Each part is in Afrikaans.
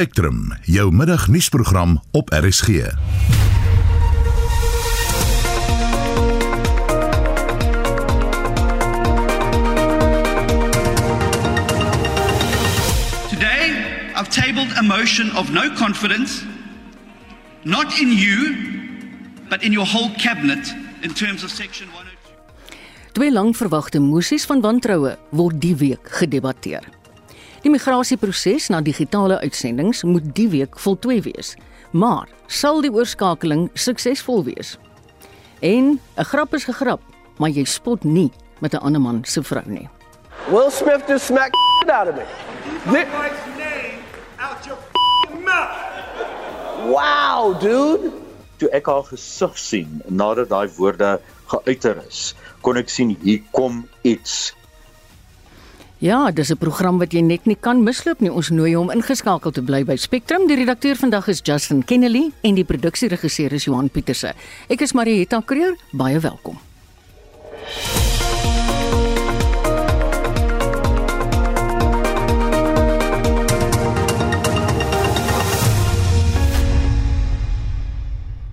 Spectrum, jou middagnuusprogram op RSG. Today, I've tabled a motion of no confidence, not in you, but in your whole cabinet in terms of Section 102. Twee lang verwagte moesies van wantroue word die week gedebatteer. Die migrasieproses na digitale uitsendings moet die week voltooi wees, maar sal die oorskakeling suksesvol wees? En 'n grap is 'n grap, maar jy spot nie met 'n ander man se vrou nie. Will Smith just smacked out of me. Thi- wife's name out your mouth. Wow, dude. toe ek haar gesig sien nadat daai woorde geuiter is, kon ek sien hier kom iets. Ja, dis 'n program wat jy net nie kan misloop nie. Ons nooi hom ingeskakel te bly by Spectrum. Die redakteur vandag is Justin Kennedy en die produksieregisseur is Johan Pieterse. Ek is Marieta Kreer, baie welkom.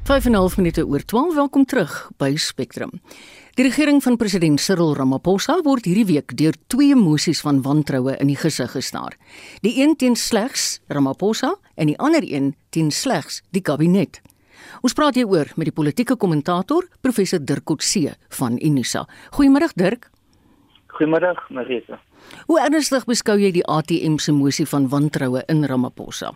Vyf en 'n half minute oor 12. Welkom terug by Spectrum. Die regering van president Cyril Ramaphosa word hierdie week deur twee mosies van wantroue in die gesig gestaar. Die een teen slegs Ramaphosa en die ander een teen slegs die kabinet. Ons praat hieroor met die politieke kommentator professor Dirk Coetzee van Unisa. Goeiemôre Dirk. Goeiemiddag, Marita. Hoe ernstig beskou jy die ATM se mosie van wantroue in Ramaphosa?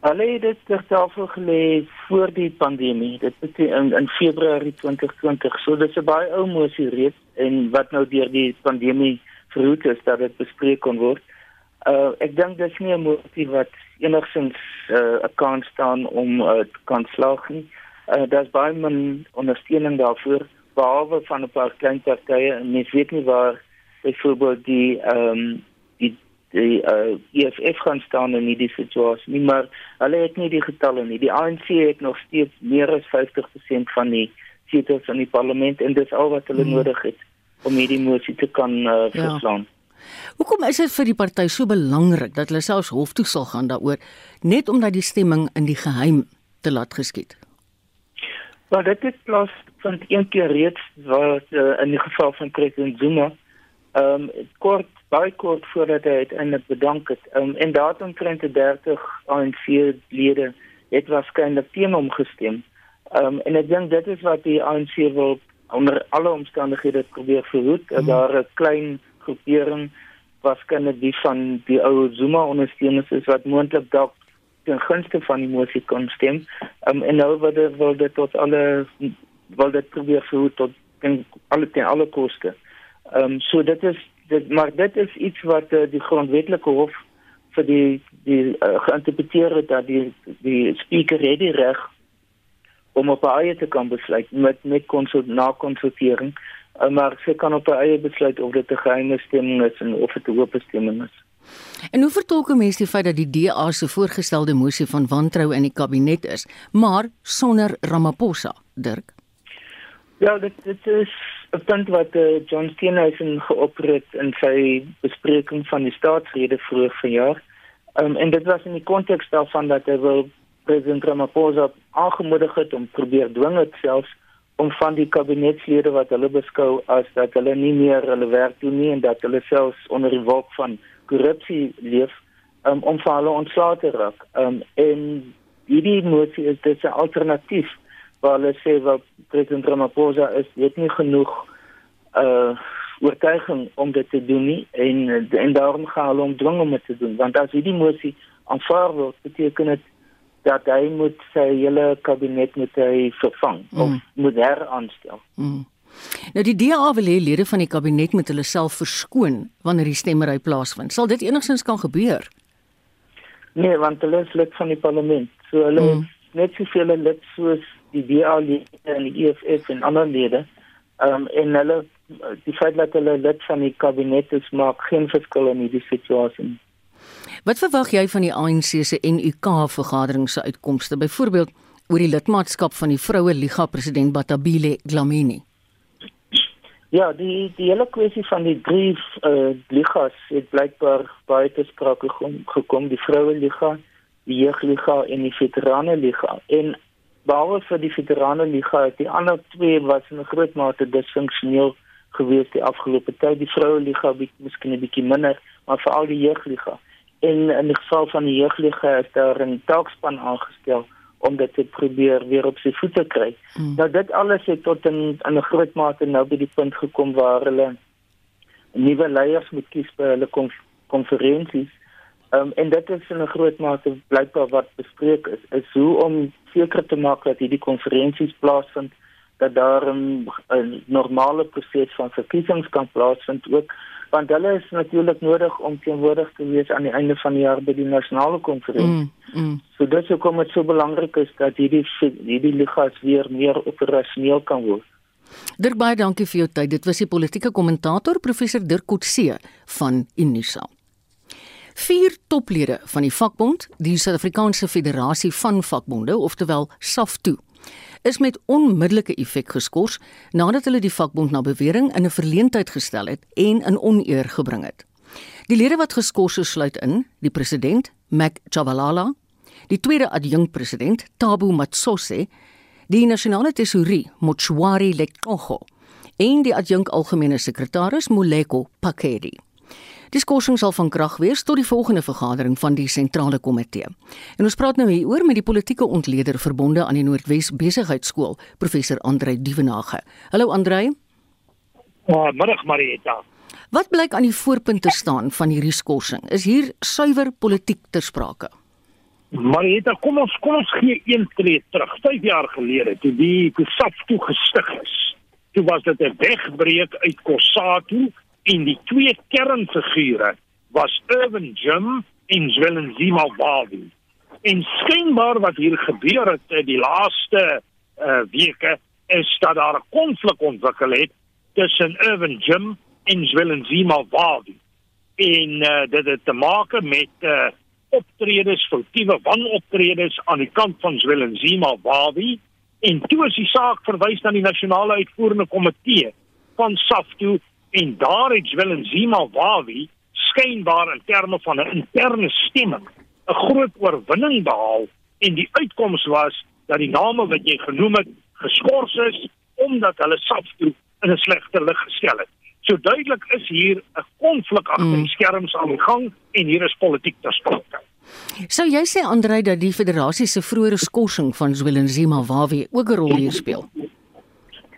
Hulle het dit ter tafel gelê voor die pandemie. Dit is in, in Februarie 2020. So dis 'n baie ou mosie reeds en wat nou deur die pandemie verhoed is dat dit bespreek kon word. Uh ek dink dis nie 'n mosie wat enigsins 'n uh, kans staan om uh, kan slaag nie. Uh daar's baie min ondersteuning daarvoor behalwe van 'n paar klein partye en mens weet nie waar byvoorbeeld die ehm um, die die uh, EFF gaan staan in hierdie situasie nie maar hulle het nie die getalle nie die ANC het nog steeds meer as 50% van die setels in die parlement en dis al wat hulle hmm. nodig het om hierdie mosie te kan uh, verslaan ja. Hoekom is dit vir die party so belangrik dat hulle selfs hof toe sal gaan daaroor net omdat die stemming in die geheim te laat geskied? Maar dit het plaas van een keer reeds wat uh, in die geval van president Zuma ehm um, kort baie kort voordat hy uiteindelik bedank het. Um, en daarom krente 30 ANC lede het waarskynlik teen hom gestem. Um, en ek dink dit is wat die ANC wil onder alle omstandighede probeer verhoed dat mm. daar 'n klein groepering waarskynlik die van die ou Zuma ondersteuners is wat moontlik dalk ten gunste van die mosie kon stem. Um, en nou wil dit wil dit tot alle wil dit probeer verhoed tot ten alle ten alle koste. Ehm um, so dit is dit maar dit is iets wat uh, die grondwetlike hof vir die die uh, geïnterpreteer het dat die die spreker het die reg om op eie te kan besluit met met konsult na konsultering uh, maar sy kan op eie besluit of dit 'n geheime stemming is en of dit 'n oop stemming is. En hoe vertolk mense die feit dat die DA se voorgestelde mosie van wantrou in die kabinet is, maar sonder Ramaphosa, Dirk? Ja, dit dit is 'n punt wat uh, John Steenhuisen geopper het in sy bespreking van die staatsrede vroeër vanjaar. Um, en dit was in die konteks daarvan dat hy wil president Ramaphosa aangemoedig het om probeer dwing het selfs om van die kabinetslede wat hulle beskou as dat hulle nie meer hulle werk doen nie en dat hulle selfs onder die wolk van korrupsie leef um, om van hulle ontslae te raak. Um, en hierdie motie is dit 'n alternatief waar hulle sê wat president Ramaphosa is weet nie genoeg uh oortuiging om dit te doen nie en en daarom gaan hulle hom dwing om dit te doen want as hierdie mosie aanvaar word beteken dit dat hy moet sy hele kabinet met hy vervang mm. of moet heraanstel. Mm. Nou die DA wil hê lede van die kabinet moet hulle self verskoon wanneer die stemmery plaasvind. Sal dit enigstens kan gebeur? Nee, want hulle is lid van die parlement. So hulle mm. net soveel lid soos die DA lede en die EFF en ander lede. Ehm um, en hulle die feit dat hulle lid van die kabinet is maak geen verskil in hierdie situasie. Wat verwag jy van die ANC se NUK vergadering se uitkomste, byvoorbeeld oor die lidmaatskap van die vroue liga president Batabile Dlamini? Ja, die die hele kwessie van die drie uh, ligas het blykbaar baie te sprake gekom, gekom die vroue liga, die jeugliga en die veterane liga. En behalwe vir die veterane liga, het die ander twee was in 'n groot mate disfunksioneel gewees die afgelope tyd. Die vroue liga bietjie miskien 'n bietjie minder, maar veral die jeugliga. En in die geval van die jeugliga is daar 'n taakspan aangestel om dit te probeer weer op sy voete kry. Hmm. Nou dit alles het tot in 'n groot mate nou by die punt gekom waar hulle nuwe leiers moet kies by hulle konferensies. Ehm um, en dit is in 'n groot mate blykbaar wat bespreek is, is hoe om seker te maak dat hierdie konferensies plaasvind dat daar 'n normale proses van verkiesings kan plaasvind ook want hulle is natuurlik nodig om teenwoordig te wees aan die einde van die jaar by die nasionale konferensie. Mm, mm. So dit is hoekom dit so belangrik is dat hierdie hierdie ligas weer meer operasioneel kan word. Dirk baie dankie vir jou tyd. Dit was die politieke kommentator professor Dirk Kotse van Unisa. Vier toplede van die vakbond, die Suid-Afrikaanse Federasie van Vakbonde, oftewel SAFTU, is met onmiddellike effek geskort nadat hulle die vakbond na bewering in 'n verleentheid gestel het en in oneer gebring het. Die lede wat geskort is sluit in die president, Mac Chavalala, die tweede adjunkpresident, Tabo Matsose, die nasionale tesourie, Motshwari Lektogo, en die adjunk algemene sekretaris, Moleko Pakedi. Die skorsing sal van krag wees tot die volgende vergadering van die sentrale komitee. En ons praat nou hieroor met die politieke ontleder verbonde aan die Noordwes Besigheidsskool, professor Andrei Dievenage. Hallo Andrei. Ja, middag Marieta. Wat blyk aan die voorpunte staan van hierdie skorsing? Is hier suiwer politiek ter sprake? Marieta, kom ons kom ons gee een tree terug. 5 jaar gelede toe die Kusaf toe gestig is. Toe was dit 'n wegbreek uit Kossatu en die twee kernfigure was Irvin Jim en Zwelinzima Wawi. En skynbaar wat hier gebeur het in die laaste uh, weke is dat daar 'n konflik ontwikkel het tussen Irvin Jim en Zwelinzima Wawi. En uh, dit het te maak met uh, optredes, foutiewe wanoptredes aan die kant van Zwelinzima Wawi en toe is die saak verwys na die nasionale uitvoerende komitee van SAFTU en daar het Willem Zuma Wawi skynbaar in terme van 'n interne stemming 'n groot oorwinning behaal en die uitkoms was dat die name wat jy genoem het geskort is omdat hulle SAFTU in 'n slegte lig gestel het. So duidelik is hier 'n konflik agter die mm. skerms aan die gang en hier is politiek ter sprake. So jy sê Andrei dat die federasie se vroeëre skorsing van Zuma Wawi ook 'n rol hier speel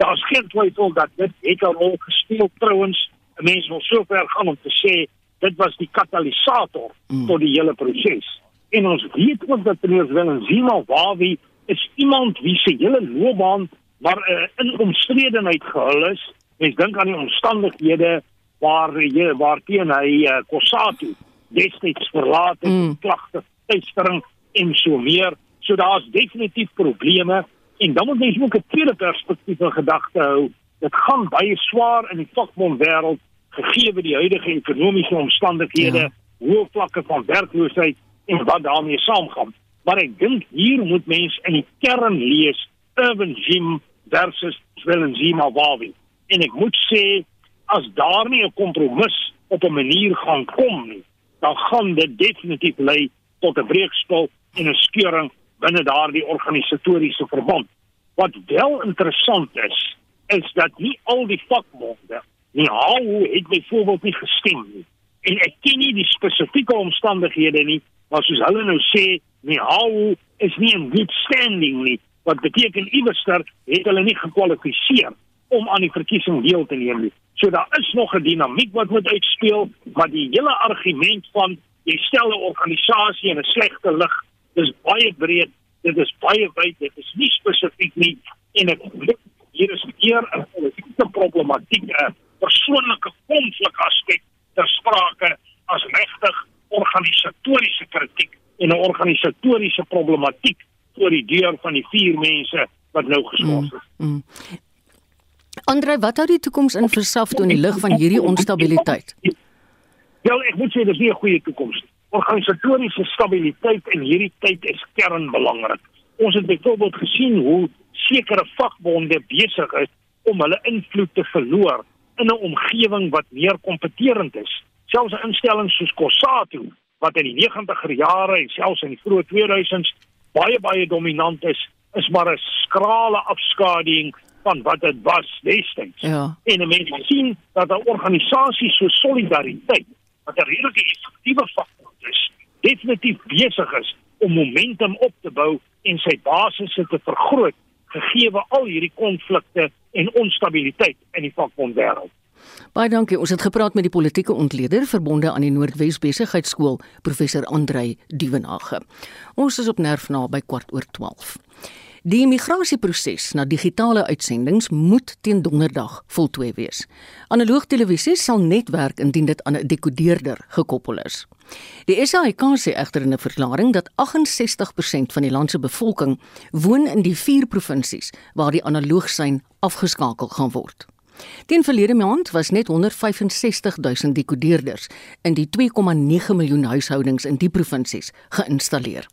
daar's geen twyfel dat dit het 'n rol gespeel trouens 'n mens wil sover gaan om te sê dit was die katalisator mm. tot die hele proses. En ons weet ook dat meneer Willem Zuma Wawi is iemand wie se hele loopbaan maar uh, in omstredenheid gehul is. Mens dink aan die omstandighede waar jy waar teen hy uh, Kossatu destyds verlaat het mm. klagte teistering en so meer. So daar's definitief probleme En dan moet jy ook 'n tweede perspektief in gedagte hou. Dit gaan baie swaar in die vakbond wêreld gegee die huidige ekonomiese omstandighede, ja. hoë vlakke van werkloosheid en wat daarmee saamgaan. Maar ek dink hier moet mense in die kern lees Urban Gym versus Zwelenzima Wawi. En ek moet sê as daar nie 'n kompromis op 'n manier gaan kom nie, dan gaan dit definitief lei tot 'n breekspel en 'n skeuring binne daardie organisatoriese verband. Wat wel interessant is, is dat nie al die vakbonde nie hou het byvoorbeeld nie gestem nie. En ek ken nie die spesifieke omstandighede nie, maar soos hulle nou sê, nie hou is nie in good standing nie. Wat beteken iewerster het hulle nie gekwalifiseer om aan die verkiesing deel te neem nie. So daar is nog 'n dinamiek wat moet uitspeel, maar die hele argument van jy stel 'n organisasie in 'n slegte lig dis baie breed, dit is baie wyd, dit is nie spesifiek nie en ek hier is hier 'n politieke problematiek, 'n persoonlike konflik aspek ter sprake as regtig organisatoriese kritiek en 'n organisatoriese problematiek voor die deur van die vier mense wat nou geskort is. Mm, mm. Andre, wat hou die toekoms in vir SAFTO in die lig van hierdie onstabiliteit? Wel, ek moet sê dis nie 'n goeie toekoms nie organisatoriese stabiliteit in hierdie tyd is kernbelangrik. Ons het byvoorbeeld gesien hoe sekere vakbonde besig is om hulle invloed te verloor in 'n omgewing wat meer kompeterend is. Selfs 'n instelling soos Kossatu wat in die 90er jare en selfs in die vroeë 2000s baie baie dominant is, is maar 'n skrale afskaduwing van wat dit was destyds. Ja. En mense sien dat 'n organisasie so solidariteit wat 'n redelike effektiewe faktor is, definitief besig is om momentum op te bou en sy basisse te vergroot gegee al hierdie konflikte en onstabiliteit in die vakbondwêreld. Baie dankie. Ons het gepraat met die politieke ontleder verbonde aan die Noordwes Besigheidsskool, professor Andrei Duvenage. Ons is op nerf na by kwart oor 12. Die migrasieproses na digitale uitsendings moet teen donderdag voltooi wees. Analoog televisie sal net werk indien dit aan 'n dekodeerder gekoppel is. Die SAIK sê egter in 'n verklaring dat 68% van die land se bevolking woon in die vier provinsies waar die analoogsyn afgeskakel gaan word. Teen verlede maand was net 165 000 dekodeerders in die 2,9 miljoen huishoudings in die provinsies geïnstalleer.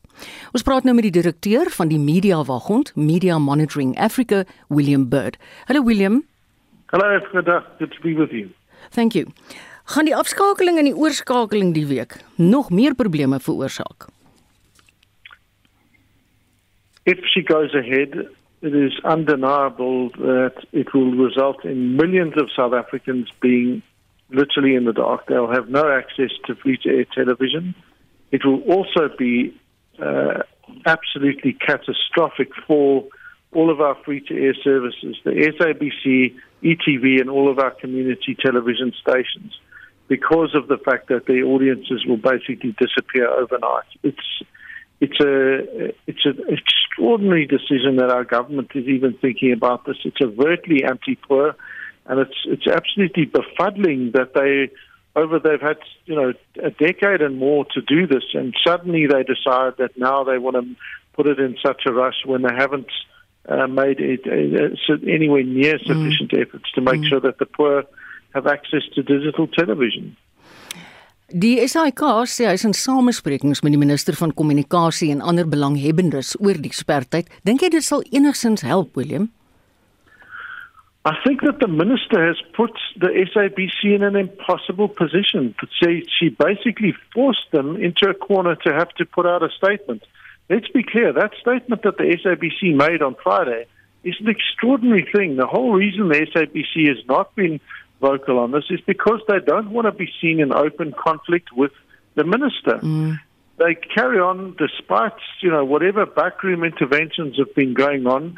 Ons praat nou met die direkteur van die Media Waghond, Media Monitoring Africa, William Bird. Hallo William. Hallo, goeiedag. Good to be with you. Thank you. Gaan die afskakeling en die oorskakeling die week nog meer probleme veroorsaak? If she goes ahead, it is undeniable that it will result in millions of South Africans being literally in the dark. They'll have no access to free to air television. It will also be uh, absolutely catastrophic for all of our free to air services, the SABC, ETV, and all of our community television stations, because of the fact that their audiences will basically disappear overnight. It's it's a it's an extraordinary decision that our government is even thinking about this. It's overtly anti-poor, and it's it's absolutely befuddling that they over they've had you know a decade and more to do this, and suddenly they decide that now they want to put it in such a rush when they haven't uh, made it uh, anywhere near sufficient mm. efforts to make mm. sure that the poor have access to digital television. Die SAIK sê hy is in samesprekings met die minister van kommunikasie en ander belanghebbendes oor die spertyd. Dink jy dit sal enigsins help, William? I think that the minister has put the SABC in an impossible position. She, she basically forced them into a corner to have to put out a statement. Let's be clear, that statement that the SABC made on Friday is an extraordinary thing. The whole reason the SABC has not been vocal on this is because they don't want to be seen in open conflict with the minister. Mm. They carry on despite, you know, whatever backroom interventions have been going on.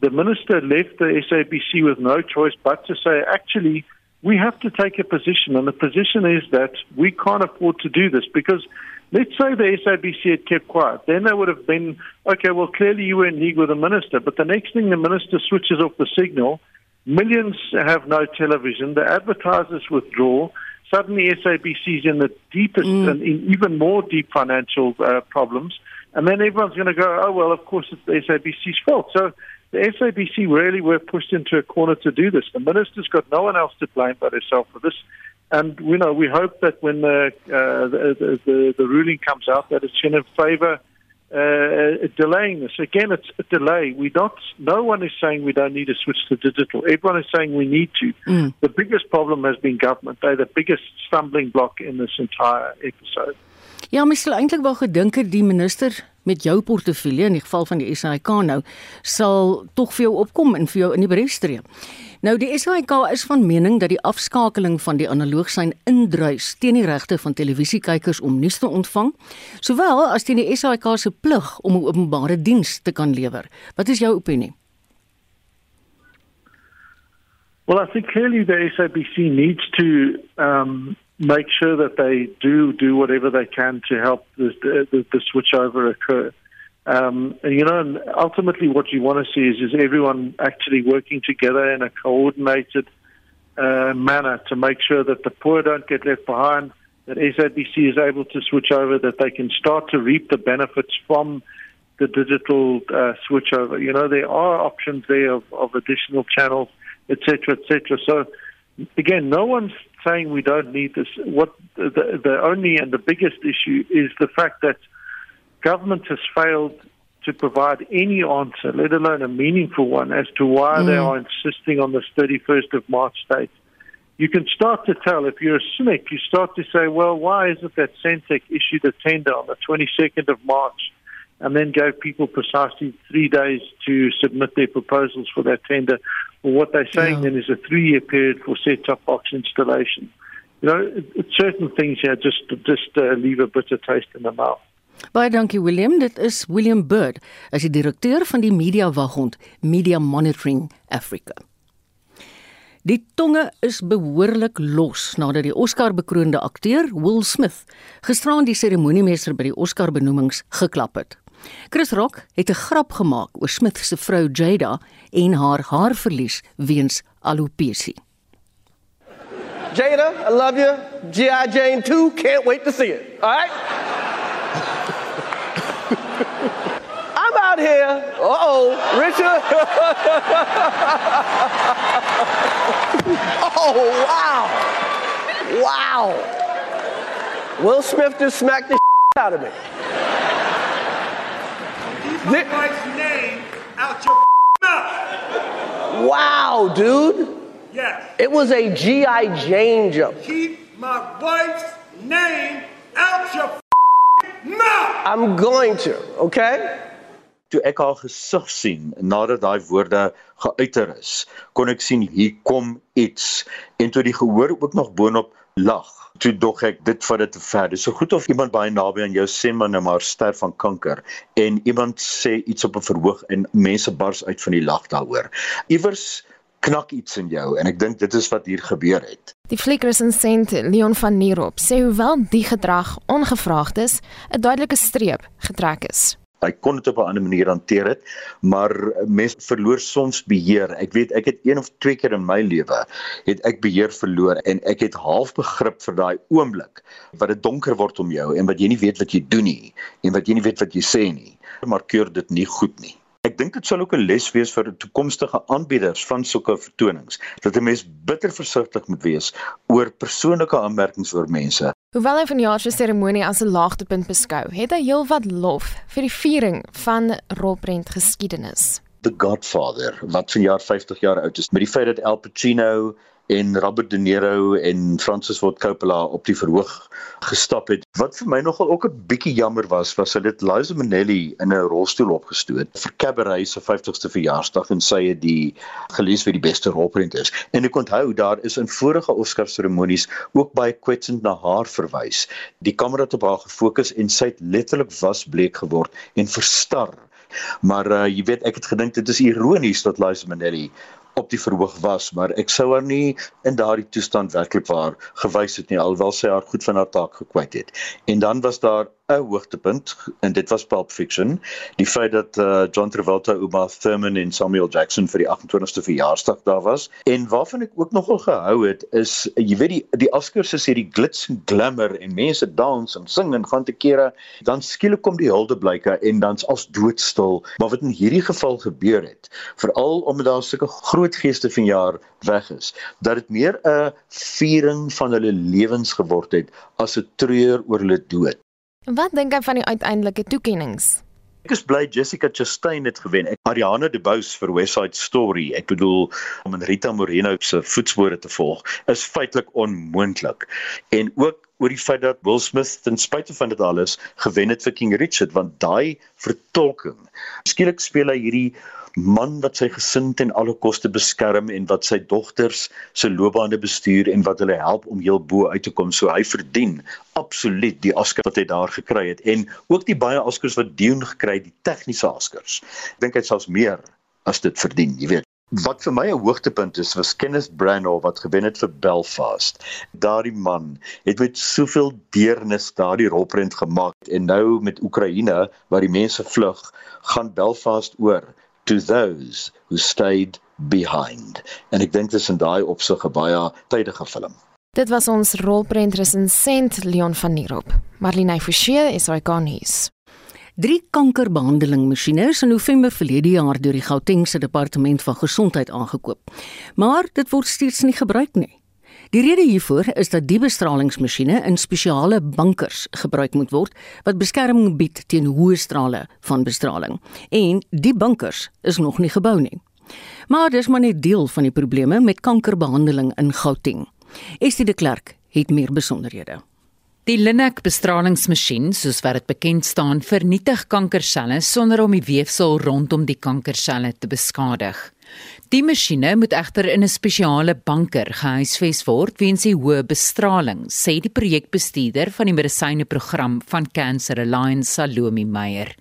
The minister left the SABC with no choice but to say, actually, we have to take a position, and the position is that we can't afford to do this because let's say the SABC had kept quiet. Then they would have been, okay, well, clearly you were in league with the minister, but the next thing the minister switches off the signal Millions have no television. The advertisers withdraw. Suddenly, SABC is in the deepest mm. and in even more deep financial uh, problems. And then everyone's going to go, oh, well, of course, it's the SABC's fault. So the SABC really were pushed into a corner to do this. The minister's got no one else to blame but herself for this. And, you know, we hope that when the, uh, the, the, the ruling comes out, that it's in to favor uh, delaying this. Again, it's a delay. We not. No one is saying we don't need to switch to digital. Everyone is saying we need to. Mm. The biggest problem has been government. They're the biggest stumbling block in this entire episode. Ja, mens sou eintlik wel gedink het die minister met jou portefeulje in die geval van die SAIK nou sal tog vir jou opkom en vir jou in die bres tree. Nou die SAIK is van mening dat die afskakeling van die analoogsyn indruis teen die regte van televisiekykers om nuus te ontvang, sowel as teen die SAIK se plig om 'n openbare diens te kan lewer. Wat is jou opinie? Well, I think clearly the SABC needs to um, make sure that they do do whatever they can to help the, the, the switchover occur. Um, and, you know, and ultimately, what you want to see is is everyone actually working together in a coordinated uh, manner to make sure that the poor don't get left behind, that SABC is able to switch over, that they can start to reap the benefits from the digital uh, switchover. You know, there are options there of, of additional channels, etc., etc. So, again, no one's saying we don't need this. What the, the only and the biggest issue is the fact that government has failed to provide any answer, let alone a meaningful one, as to why mm. they are insisting on this 31st of March date. you can start to tell if you're a cynic, you start to say, well, why is it that Centec issued a tender on the 22nd of March and then gave people precisely three days to submit their proposals for that tender? Well, what they're saying Yeah. then is a three year period for set top box installation. You know, certain things here just, just uh, leave a bitter taste in the mouth. Baie dankie William. Dit is William Bird, as die direkteur van die media waghond Media Monitoring Africa. Die tonge is behoorlik los nadat die Oscar-bekroonde akteur Will Smith gisteraan die seremoniemeester by die Oscar-benoemings geklap het. Chris Rock het 'n grap gemaak oor Smith se vrou Jada en haar haarverlies weens alopecia. Jada, I love you. G.I. Jane 2, can't wait to see it. All right? I'm out here. Uh oh, Richard. oh, wow. Wow. Will Smith just smacked the out of me. Keep my wife's name out your mouth. Wow, dude. Yes. It was a G.I. Jane jump. Keep my wife's name out your mouth. I'm going to, okay? toe ek haar gesig sien nadat daai woorde geuiter is, kon ek sien hier kom iets en toe die gehoor ook nog boonop lag. Toe dog ek dit vat dit te ver. Dis so goed of iemand baie naby aan jou sê man nou maar sterf van kanker en iemand sê iets op 'n verhoog en mense bars uit van die lag daaroor. Iewers knak iets in jou en ek dink dit is wat hier gebeur het. Die fliekresensent Leon van Nierop sê hoewel die gedrag ongevraagd is, 'n duidelike streep getrek is. hy kon dit op 'n ander manier hanteer het, maar mense verloor soms beheer. Ek weet ek het een of twee keer in my lewe het ek beheer verloor en ek het half begrip vir daai oomblik wat dit donker word om jou en wat jy nie weet wat jy doen nie en wat jy nie weet wat jy sê nie. Maar keur dit nie goed nie. Dink dit sal ook 'n les wees vir toekomstige aanbieders van sulke vertonings dat 'n mens bitter versigtig moet wees oor persoonlike aanmerkings oor mense Hoewel hy vanjaar se seremonie as 'n laagtepunt beskou, het hy heelwat lof vir die viering van rolprent geskiedenis. The Godfather wat vanjaar 50 jaar oud is met die feit dat Al Pacino en Robert De Niro en Francis Ford Coppola op die verhoog gestap het. Wat vir my nogal ook 'n bietjie jammer was, was hulle het Liza Minnelli in 'n rolstoel opgestoot vir Cabaret se 50ste verjaarsdag en sy het die gelees wie die beste rolprent is. En ek onthou daar is in vorige Oscar seremonies ook baie kwetsend na haar verwys. Die kamera het op haar gefokus en sy het letterlik wasbleek geword en verstar. Maar uh, jy weet ek het gedink dit is ironies dat Liza Minnelli op die verhoog was, maar ek sou haar nie in daardie toestand werklik waar gewys het nie alhoewel sy haar goed van haar taak gekwyt het. En dan was daar 'n hoogtepunt en dit was Pulp Fiction, die feit dat uh, John Travolta, Uma Thurman en Samuel Jackson vir die 28ste verjaarsdag daar was. En waarvan ek ook nogal gehou het is jy weet die die Oscars is hierdie glitz en glamour en mense dans en sing en gaan te kere, dan skielik kom die huldeblyke en dan's als doodstil. Maar wat in hierdie geval gebeur het, veral omdat daar sulke groot geeste van jaar weg is, dat dit meer 'n viering van hulle lewens geword het as 'n treur oor hulle dood. Wat dink hy van die uiteindelike toekenninge? Ek is bly Jessica Chastain het gewen. Ek Ariana DeBose vir West Side Story. Ek bedoel om in Rita Moreno se voetspore te volg is feitelik onmoontlik. En ook oor die feit dat Will Smith ten spyte van dit alles gewen het vir King Richard want daai vertolking. Skielik speel hy hierdie man wat sy gesin ten alle koste beskerm en wat sy dogters se loopbane bestuur en wat hulle help om heel bo uit te kom. So hy verdien absoluut die Oscar wat hy daar gekry het en ook die baie Oscars wat Dune gekry het, die tegniese Oscars. Ek dink hy het selfs meer as dit verdien, jy weet. Wat vir my 'n hoogtepunt is, was Kenneth Branagh wat gewen het vir Belfast. Daardie man het met soveel deernis daardie rolprent gemaak en nou met Oekraïne waar die mense vlug, gaan Belfast oor to those who stayed behind. En ek dink dit is in daai opsig 'n baie tydige film. Dit was ons rolprent resensent Leon van Nierop. Marlene Forsie is hy gaan hier's. Drie kankerbehandelingmasjiene is in November verlede jaar deur die Gautengse Departement van Gesondheid aangekoop. Maar dit word steeds nie gebruik nie. Die rede hiervoor is dat die bestralingsmasjiene in spesiale bankers gebruik moet word wat beskerming bied teen hoë strale van bestraling. En die bankers is nog nie gebou nie. Maar dis maar net deel van die probleme met kankerbehandeling in Gauteng. Estie de Klerk het meer besonderhede. Die Linac bestralingsmasjien, soos wat dit bekend staan, vernietig kankerselle sonder om die weefsel rondom die kankerselle te beskadig. Die masjiene moet egter in 'n spesiale banker gehuisves word weens die hoë bestraling, sê die projekbestuurder van die medisyneprogram van Cancer Alliance, Salome Meyer.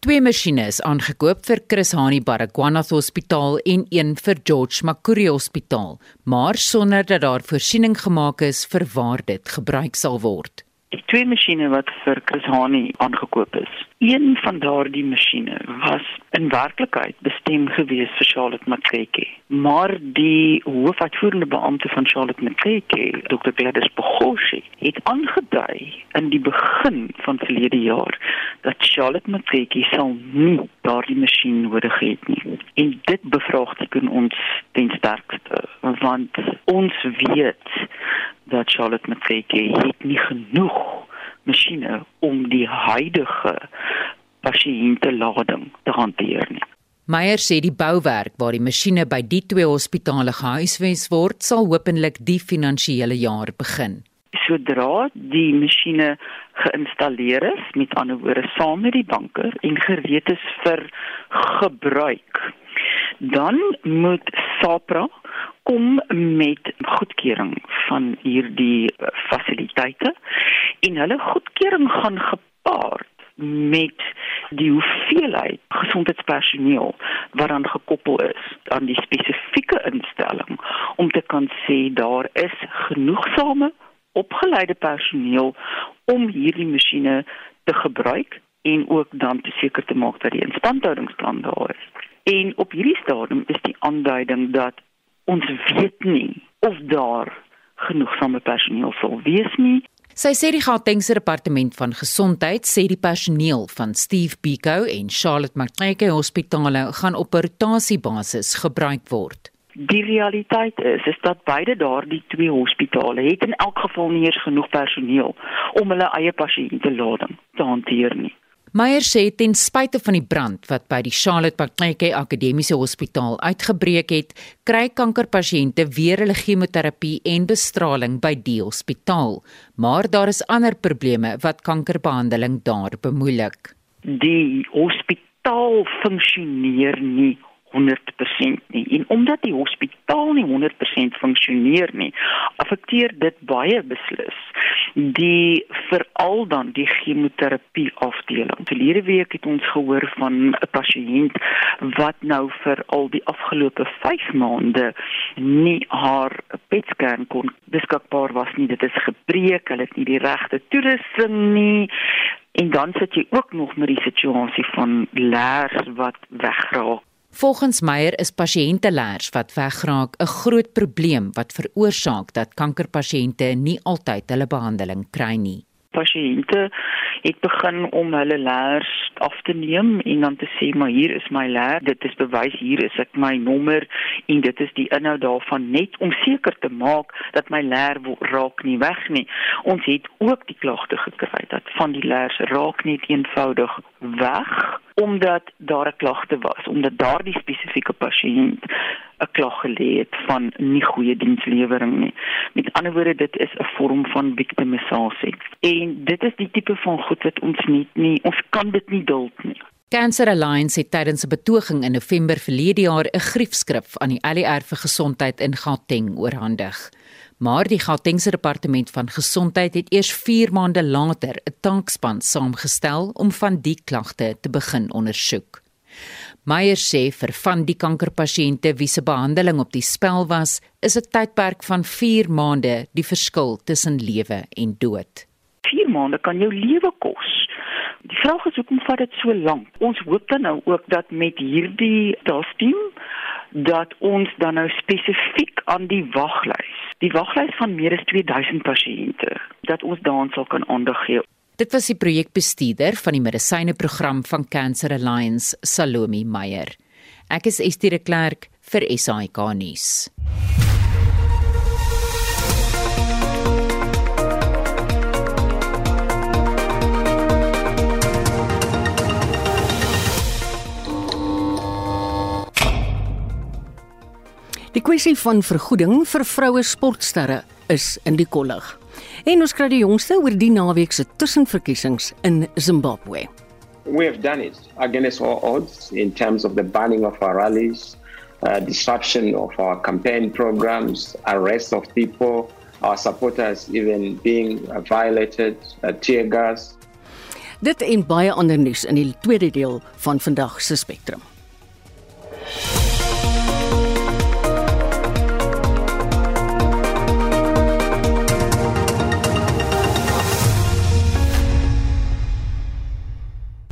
Twee masjiene is aangekoop vir Chris Hani Baragwanath Hospitaal en een vir George Makuri Hospitaal, maar sonder dat daar voorsiening gemaak is vir waar dit gebruik sal word. Die twee masjiene wat vir Chris Hani aangekoop is, een van daardie masjiene was in werklikheid bestem gewees vir Charlotte Matreke. Maar die hoofuitvoerende beampte van Charlotte Matreke, Dr. Gladys Bogoshi, het aangedui in die begin van verlede jaar dat Charlotte Matreke sal nie daardie masjien nodig het nie. En dit bevraagteken ons ten sterkste want ons weet dat Charlotte Matreke het nie genoeg masjiene om die huidige pasiënte lading te hanteer nie. Meyer sê die bouwerk waar die masjiene by die twee hospitale gehuisves word, sal hopelik die finansiële jaar begin. Sodra die masjiene geïnstalleer is, met ander woorde saam met die banker en gereed is vir gebruik, dan moet SAPRA kom met goedkeuring van hierdie fasiliteite en hulle goedkeuring gaan gepaard met die hoeveelheid gesondheidspersoneel wat aan gekoppel is aan die spesifieke instelling om te kan sê daar is genoegsame opgeleide personeel om hierdie masjiene te gebruik en ook dan te seker te maak dat die instandhoudingsplan daar is. En op hierdie stadium is die aanduiding dat ons weet nie of daar genoegsame personeel sal wees nie Sy sê die Gautengse departement van gesondheid sê die personeel van Steve Biko en Charlotte Maclake hospitale gaan op rotasiebasis gebruik word. Die realiteit is is dat beide daardie twee hospitale het in elk geval nie eens genoeg personeel om hulle eie pasiëntelading te hanteer nie. Meyer sê ten spyte van die brand wat by die Charlotte Maclake Akademiese Hospitaal uitgebreek het, kry kankerpasiënte weer hulle chemoterapie en bestraling by die hospitaal, maar daar is ander probleme wat kankerbehandeling daar bemoeilik. Die hospitaal funksioneer nie 100% nie. En omdat die hospitaal nie 100% funksioneer nie, affekteer dit baie beslis die veral dan die chemoterapie afdeling. Verlede week het ons gehoor van 'n pasiënt wat nou vir al die afgelope 5 maande nie haar PET-scan kon beskikbaar was nie. Dit is gebreek, hulle het nie die regte toerusting nie. En dan sit jy ook nog met die situasie van leers wat wegraak Volgens Meyer is pasiëntelers wat wegraak 'n groot probleem wat veroorsaak dat kankerpasiënte nie altyd hulle behandeling kry nie. Pasiënte het begin om hulle leers af te neem en dan te sê maar hier is my leer dit is bewys hier is ek my nommer en dit is die inhoud daarvan. Net om seker te maak dat my leer raak nie weg nie. Ons het ook die klagte gekry dat van die leers raak net eenvoudig weg omdat daar 'n klagte was omdat daardie spesifieke pasiënt 'n klag gelê het van nie goeie dienslewering nie. Met ander woorde, dit is 'n vorm van victimisasie. En dit is die tipe van goed wat ons nie, nie ons kan dit nie duld nie. Cancer Alliance het tydens 'n betoging in November verlede jaar 'n griefskrif aan die ALR vir gesondheid in Gauteng oorhandig. Maar die Gautengse departement van gesondheid het eers 4 maande later 'n tankspan saamgestel om van die klagte te begin ondersoek. Meyer sê vir van die kankerpasiënte wie se behandeling op die spel was, is 'n tydperk van 4 maande die verskil tussen lewe en dood. 4 maande kan jou lewe kos. Die vraag is hoekom vat dit so lank? Ons hoop dan nou ook dat met hierdie taskteam dat ons dan nou spesifiek aan die waglys, die waglys van meer as 2000 pasiënte, dat ons daaraan sal kan aandag gee. Dit was die projekbestuurder van die medisyneprogram van Cancer Alliance, Salome Meyer. Ek is Estie de Klerk vir SAK nuus. Die kwessie van vergoeding vir vroue sportsterre is in die kollig. En ons kry die jongste oor die naweek se tussenverkiesings in Zimbabwe. We have done it against all odds in terms of the banning of our rallies, uh, disruption of our campaign programs, arrest of people, our supporters even being uh, violated, uh, tear gas. Dit en baie ander nuus in die tweede deel van vandag se Spectrum.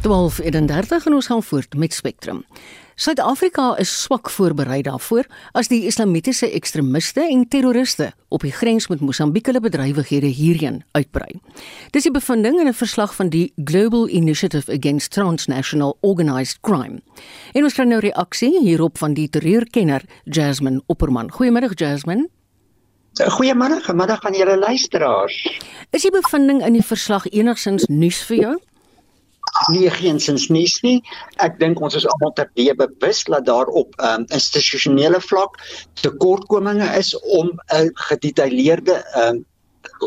12:31 en ons gaan voort met Spectrum. Suid-Afrika is swak voorberei daarvoor as die islamitiese ekstremiste en terroriste op die grens met Mosambiek hulle bedrywighede hierheen uitbrei. Dis die bevinding in 'n verslag van die Global Initiative Against Transnational Organized Crime. En ons kry nou reaksie hierop van die terreurkenner Jasmine Opperman. Goeiemôre Jasmine. Goeiemôre, middag aan julle luisteraars. Is die bevinding in die verslag enigsins nuus vir jou? Nie geensins nuus nie. Ek dink ons is almal ter die bewus dat daar op um, institusionele vlak tekortkominge is om 'n gedetailleerde um,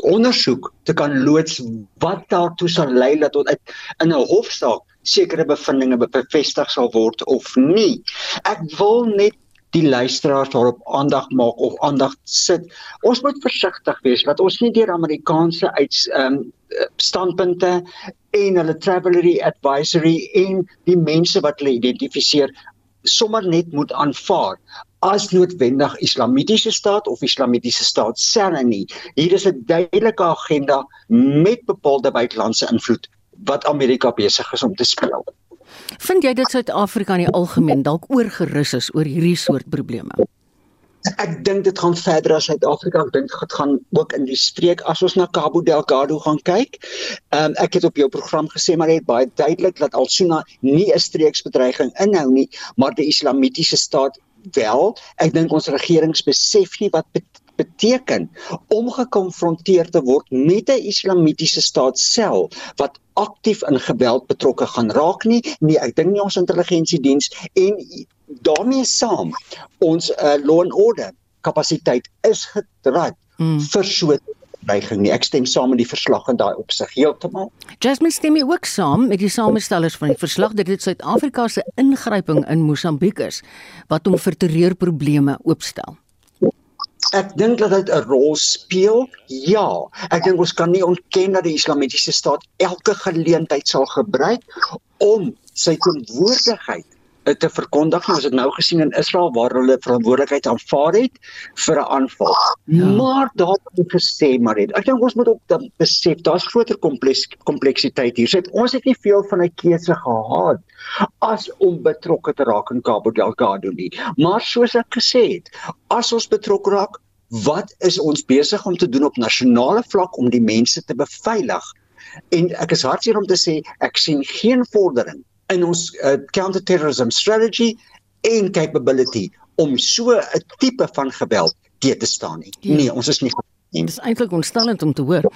ondersoek te kan loods wat daartoe sal lei dat tot in 'n hofsaak sekere bevindinge bevestig sal word of nie. Ek wil net die luisteraars daarop aandag maak of aandag sit. Ons moet versigtig wees dat ons nie deur Amerikaanse uit ehm um, standpunte en hulle travelry advisory en die mense wat hulle identifiseer sommer net moet aanvaar as noodwendig islamitiese staat of islamitiese staat selfe nie. Hier is 'n duidelike agenda met bepaalde buitelandse invloed wat Amerika besig is om te speel. Vind jy dit Suid-Afrika in die algemeen dalk oorgerus is oor hierdie soort probleme? Ek dink dit gaan verder as Suid-Afrika. Ek dink dit gaan ook in die streek as ons na Cabo Delgado gaan kyk. Ehm um, ek het op jou program gesê maar net baie duidelik dat Al-Suna nie 'n streeksbedreiging inhou nie, maar die Islamitiese staat wel. Ek dink ons regerings besef nie wat beteken om gekonfronteer te word met 'n islamitiese staat self wat aktief in geweld betrokke gaan raak nie. Nee, ek dink nie ons intelligensiediens en daarmee saam ons uh, law and order kapasiteit is gedraai mm. vir so dreiging nie. Ek stem saam met die verslag in daai opsig heeltemal. Jasmine stem jy ook saam met die samestellers van die verslag dat dit Suid-Afrika se ingryping in Mosambiek is wat hom vir terreurprobleme oopstel? Ek dink dat dit 'n rol speel. Ja, ek dink ons kan nie ontken dat die Islamitiese staat elke geleentheid sal gebruik om sy teenwoordigheid te verkondig. Ons het nou gesien in Israel waar hulle verantwoordelikheid aanvaar het vir 'n aanval. Ja. Maar daar het gesê maar net. Ek dink ons moet ook besef daar's groter kompleks kompleksiteit hier. Sit ons het nie veel van 'n keuse gehad as om betrokke te raak in Cabo Delgado nie. Maar soos ek gesê het, as ons betrokke raak, wat is ons besig om te doen op nasionale vlak om die mense te beveilig? En ek is hartseer om te sê ek sien geen vordering in ons uh, counterterrorism strategy en capability om so 'n tipe van geweld te te staan nie. Ja. Nee, ons is nie Dit is eintlik ontstellend om te hoor.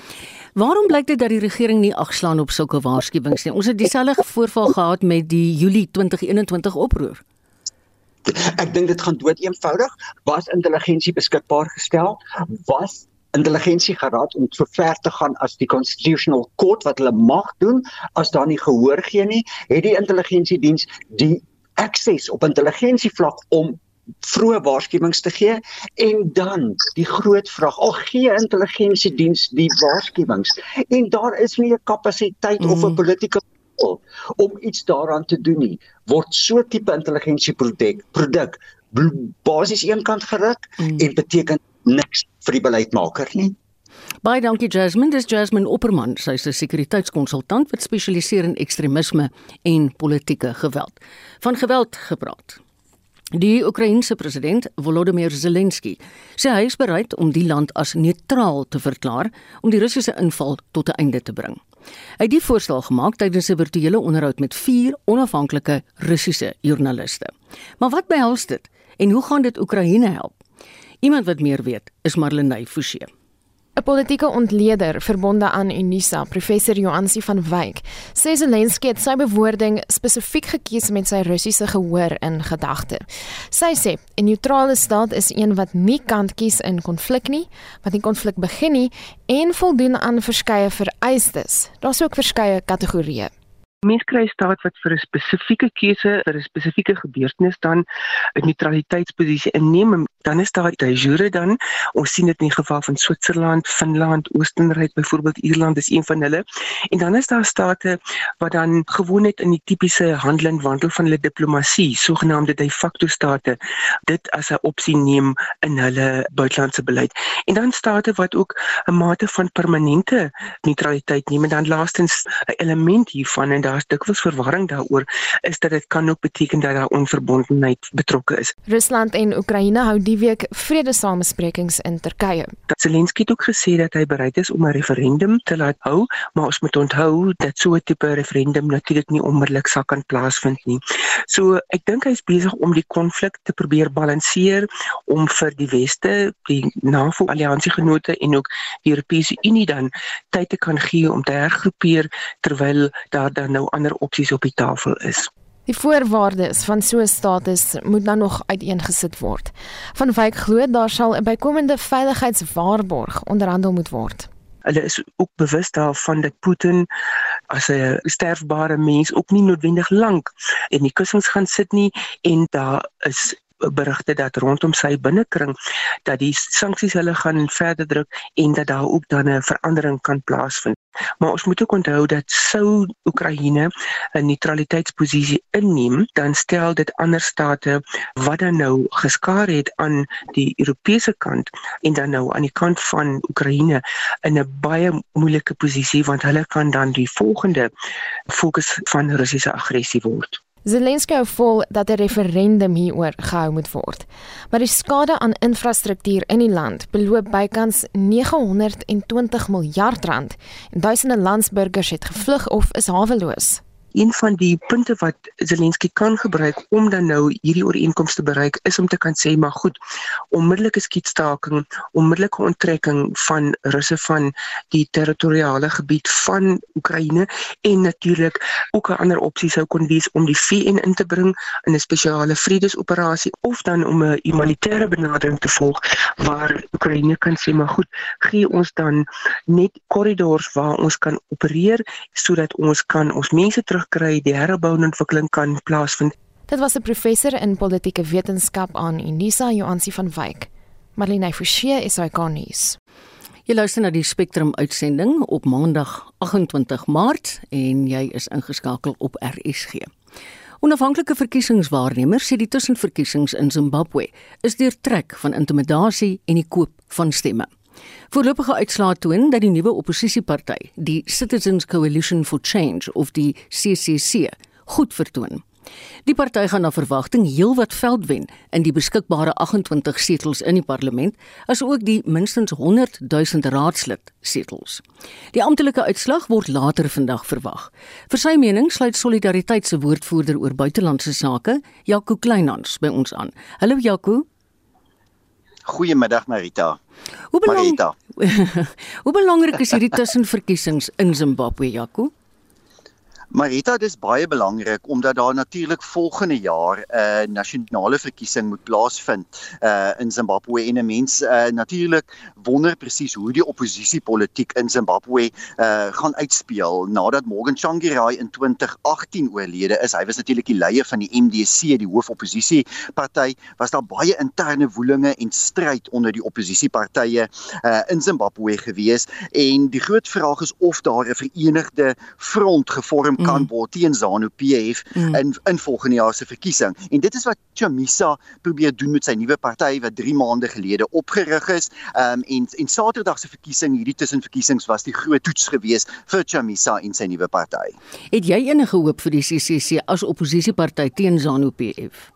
Waarom blyk dit dat die regering nie agslaan op sulke waarskuwings nie? Ons het dieselfde voorval gehad met die Julie 2021 oproer. Ek dink dit gaan dood eenvoudig. Was intelligensie beskikbaar gestel? Was intelligensie geraad om so ver te gaan as die constitutional court wat hulle mag doen as daar nie gehoor gee nie het die intelligensiediens die akses op intelligensie vlak om vroeë waarskuwings te gee en dan die groot vraag al gee intelligensiediens die waarskuwings en daar is nie 'n kapasiteit mm. of 'n politieke om iets daaraan te doen nie word so tipe intelligensie produk produk basies eenkant geruk mm. en beteken niks vir die beleidsmaker nie. Baie dankie Jasmine, dis Jasmine Opperman, sy is 'n sekuriteitskonsultant wat spesialiseer in ekstremisme en politieke geweld. Van geweld gepraat. Die Oekraïense president Volodymyr Zelensky sê hy is bereid om die land as neutraal te verklaar om die Russiese inval tot 'n einde te bring. Hy het die voorstel gemaak tydens 'n virtuele onderhoud met vier onafhanklike Russiese joernaliste. Maar wat behels dit en hoe gaan dit Oekraïne help? Iemand wat meer weet, is Marlenae Forsie. 'n Politieke ontleder verbonde aan Unisa, professor Joansi van Wyk, sê Zelensky het sy bewoording spesifiek gekies met sy Russiese gehoor in gedagte. Sy sê 'n neutrale staat is een wat nie kant kies in konflik nie, wat nie konflik begin nie en voldoen aan verskeie vereistes. Daar's ook verskeie kategorieë. Mens kry staat wat vir 'n spesifieke keuse vir 'n spesifieke gebeurtenis dan 'n neutraliteitsposisie inneem. Dan is daar die jure dan. Ons sien dit in die geval van Switserland, Finland, Oostenryk byvoorbeeld, Ierland is een van hulle. En dan is daar state wat dan gewoon net in die tipiese handel en wandel van hulle diplomatie, sogenaamde de facto state, dit as 'n opsie neem in hulle buitelandse beleid. En dan state wat ook 'n mate van permanente neutraliteit neem en dan laastens 'n element hiervan en daar's dikwels verwarring daaroor is dat dit kan ook beteken dat daar onverbondenheid betrokke is. Rusland en Oekraïne hou die week vredesamesprekings in Turkye. Zelensky het ook gesê dat hy bereid is om 'n referendum te laat hou, maar ons moet onthou dat so 'n tipe referendum natuurlik nie onmiddellik sal kan plaasvind nie. So ek dink hy is besig om die konflik te probeer balanseer om vir die weste, die NAVO alliansiegenote en ook die Europese Unie dan tyd te kan gee om te hergroepeer terwyl daar dan nou ander opsies op die tafel is. Die voorwaardes van so 'n status moet dan nog uiteengesit word. Van Wyk glo daar sal 'n bykomende veiligheidswaarborg onderhandel moet word. Hulle is ook bewus daarvan dat Putin as 'n sterfbare mens ook nie noodwendig lank in die kussings gaan sit nie en daar is berigte dat rondom sy binnekring dat die sanksies hulle gaan verder druk en dat daar ook dan 'n verandering kan plaasvind. Maar ons moet ook onthou dat sou Oekraïne 'n neutraliteitsposisie inneem, dan stel dit ander state wat dan nou geskaar het aan die Europese kant en dan nou aan die kant van Oekraïne in 'n baie moeilike posisie want hulle kan dan die volgende fokus van Russiese aggressie word. Zelensky hou vol dat 'n referendum hieroor gehou moet word. Maar die skade aan infrastruktuur in die land beloop bykans 920 miljard rand en duisende landsburgers het gevlug of is haweloos een van die punte wat Zelensky kan gebruik om dan nou hierdie ooreenkomste te bereik is om te kan sê maar goed onmiddellike skietstaking onmiddellike onttrekking van russe van die territoriale gebied van Oekraïne en natuurlik ook 'n ander opsie sou kon wees om die VN in te bring in 'n spesiale vredesoperasie of dan om 'n humanitêre benadering te volg waar Oekraïne kan sê maar goed gee ons dan net korridors waar ons kan opereer sodat ons kan ons mense terug terugkry, die herbou en ontwikkeling kan plaasvind. Dit was 'n professor in politieke wetenskap aan Unisa Joansi van Wyk. Marlene Forsie is hy konnies. Jy luister na die Spectrum uitsending op Maandag 28 Maart en jy is ingeskakel op RSG. Onafhanklike verkiesingswaarnemers sê die tussenverkiesings in Zimbabwe is deurtrek van intimidasie en die koop van stemme. Voorlopige uitslae toon dat die nuwe oppositieparty, die Citizens Coalition for Change of die CCC, goed vertoon. Die party gaan na verwagting heelwat veld wen in die beskikbare 28 setels in die parlement, asook die minstens 100 000 raadslid setels. Die amptelike uitslag word later vandag verwag. Vir sy mening sluit Solidariteit se woordvoerder oor buitelandse sake, Jaco Kleinhans, by ons aan. Hallo Jaco. Goeiemiddag Marita. Hoe belang... Hoe belangrik is hierdie tussenverkiesings in Zimbabwe, Jaco? Marita, dit is baie belangrik omdat daar natuurlik volgende jaar 'n uh, nasionale verkiesing moet plaasvind uh, in Zimbabwe en 'n mens uh, natuurlik wonder presies hoe die oppositiepolitiek in Zimbabwe uh, gaan uitspeel nadat Morgan Tsvangirai in 2018 oorlede is. Hy was natuurlik die leier van die MDC, die hoofoppositieparty. Was daar baie interne woelinge en stryd onder die oppositiepartye uh, in Zimbabwe gewees en die groot vraag is of daar 'n verenigde front gevorm kan mm. word teen ZANU PF mm. in in volgende jaar se verkiesing. En dit is wat Chamisa probeer doen met sy nuwe party wat 3 maande gelede opgerig is. Ehm um, en en Saterdag se verkiesing, hierdie tussenverkiesings was die groot toets geweest vir Chamisa en sy nuwe party. Het jy enige hoop vir die CCC as oppositieparty teen ZANU PF?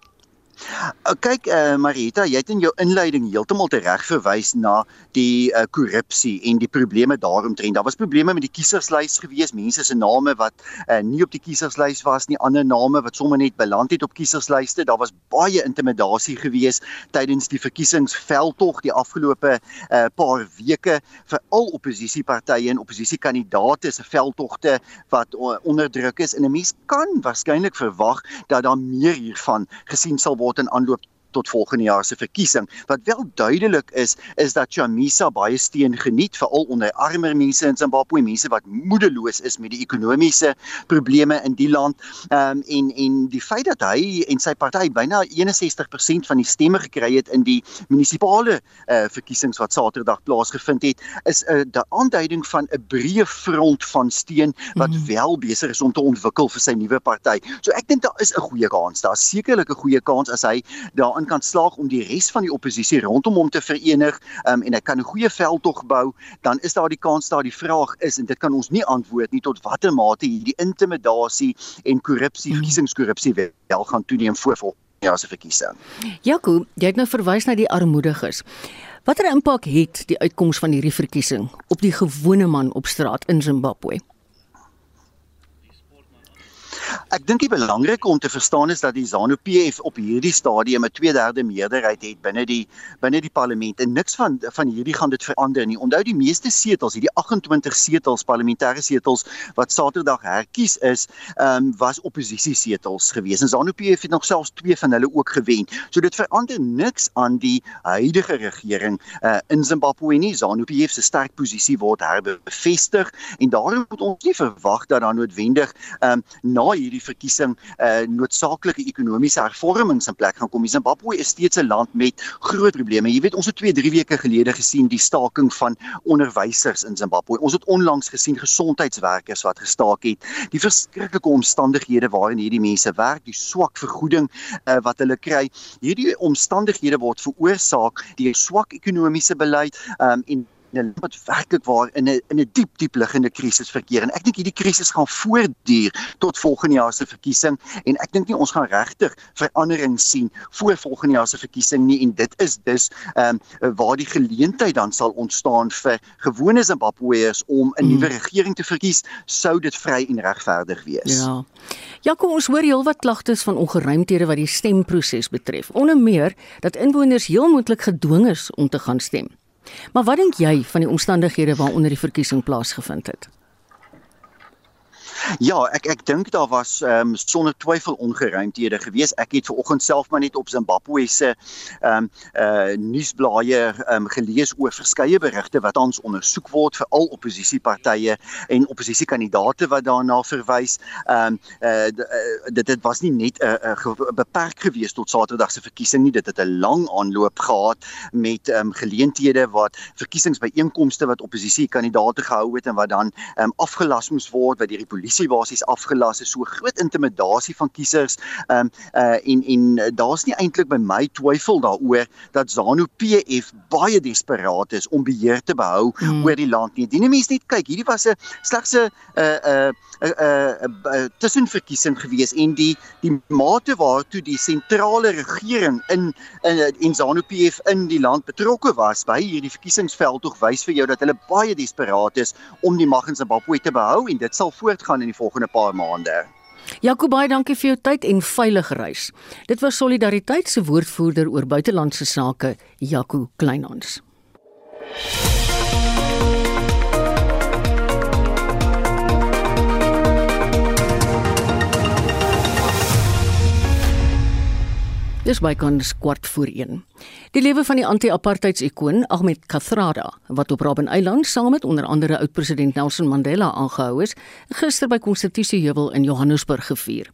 Kyk eh uh, Marita, jy het in jou inleiding heeltemal reg verwys na die uh, korrupsie en die probleme daaromtrent. Daar was probleme met die kieserslys gewees, mense se name wat uh, nie op die kieserslys was nie, ander name wat sommer net beland het op kieserslyste. Daar was baie intimidasie gewees tydens die verkiesingsveldtog die afgelope uh, paar weke vir al oppositiepartye en oppositiekandidaate se veldtogte wat uh, onderdruk is en 'n mens kan waarskynlik verwag dat daar meer hiervan gesien sal word in aanloop tot volgende jaar se verkiesing. Wat wel duidelik is, is dat Chamisa baie steun geniet veral onder armer mense in Zimbabwe, mense wat moedeloos is met die ekonomiese probleme in die land. Ehm um, en en die feit dat hy en sy party byna 61% van die stemme gekry het in die munisipale uh, verkiesings wat Saterdag plaasgevind het, is 'n uh, die aanduiding van 'n breë front van steun wat mm. wel besig is om te ontwikkel vir sy nuwe party. So ek dink daar is 'n goeie kans. Daar's sekerlik 'n goeie kans as hy daarin kan slaag om die res van die oppositie rondom hom te verenig um, en hy kan 'n goeie veldtog bou, dan is daar die kans dat die vraag is en dit kan ons nie antwoord nie tot watter mate hierdie intimidasie en korrupsie, hmm. verkiesingskorrupsie wel gaan toeneem voor volgende jaar se verkiesing. Jaco, jy het nou verwys na die armoediges. Watter impak het die uitkoms van hierdie verkiesing op die gewone man op straat in Zimbabwe? Ek dink die belangrike om te verstaan is dat die ZANU-PF op hierdie stadium 'n 2/3 meerderheid het binne die binne die parlement en niks van van hierdie gaan dit verander nie. Onthou die meeste setels, hierdie 28 setels, parlementêre setels wat Saterdag herkies is, ehm um, was oppositiesetels gewees. En ZANU-PF het nog selfs twee van hulle ook gewen. So dit verander niks aan die huidige regering uh, in Zimbabwe nie. ZANU-PF se sterk posisie word herbevestig en daarom moet ons nie verwag dat daar noodwendig ehm um, na hierdie verkiesing uh noodsaaklike ekonomiese hervormings in plek gaan kom. Zimbabwe is steeds 'n land met groot probleme. Jy weet, ons het 2-3 weke gelede gesien die staking van onderwysers in Zimbabwe. Ons het onlangs gesien gesondheidswerkers wat gestaak het. Die verskriklike omstandighede waarin hierdie mense werk, die swak vergoeding uh wat hulle kry. Hierdie omstandighede word veroorsaak deur swak ekonomiese beleid um en 'n wat werklik waar in 'n in 'n diep diep liggende krisis verkeer en ek dink hierdie krisis gaan voortduur tot volgende jaar se verkiesing en ek dink nie ons gaan regtig verandering sien voor volgende jaar se verkiesing nie en dit is dus ehm um, waar die geleentheid dan sal ontstaan vir gewone Zimbabweërs om 'n nuwe hmm. regering te verkies sou dit vry en regverdig wees. Ja. Ja, kom ons hoor heelwat klagtes van ongeruimthede wat die stemproses betref. Onder meer dat inwoners heel moontlik gedwing is om te gaan stem. Maar wat dink jy van die omstandighede waaronder die verkiesing plaasgevind het? Ja, ek ek dink daar was ehm um, sonder twyfel ongeruimthede gewees. Ek het vanoggend self maar net op Zimbabwe se ehm um, uh nuusblaaie ehm um, gelees oor verskeie berigte wat ons ondersoek word vir al oppositiepartye en oppositiekandidaate wat daarna verwys. Ehm um, uh dit dit was nie net 'n uh, uh, beperk gewees tot Saterdag se verkiesing nie. Dit het 'n lang aanloop gehad met ehm um, geleenthede wat verkiesingsbyeenkomste wat oppositiekandidaate gehou het en wat dan ehm um, afgelas moes word wat deur die polisie polisie basies afgelas is so groot intimidasie van kiesers um, uh, en en uh, daar's nie eintlik by my twyfel daaroor dat ZANU PF baie desperaat is om beheer te behou hmm. oor die land nie. Die mense net kyk, hierdie was 'n slegs 'n 'n 'n tussenverkiesing gewees en die die mate waartoe die sentrale regering in in en ZANU PF in die land betrokke was by hierdie verkiesingsveld tog wys vir jou dat hulle baie desperaat is om die mag in Zimbabwe te behou en dit sal voortgaan in die volgende paar maande. Jakob baie dankie vir jou tyd en veilige reis. Dit was Solidariteit se woordvoerder oor buitelandse sake, Jaco Kleinhans. Dis by kans kwart voor 1. Die lewe van die anti-apartheidsikoon Ahmed Kathrada, wat op Robben Island saam met onder andere oud-president Nelson Mandela aangehou is, gister by Konstitusieheuwel in Johannesburg gevier.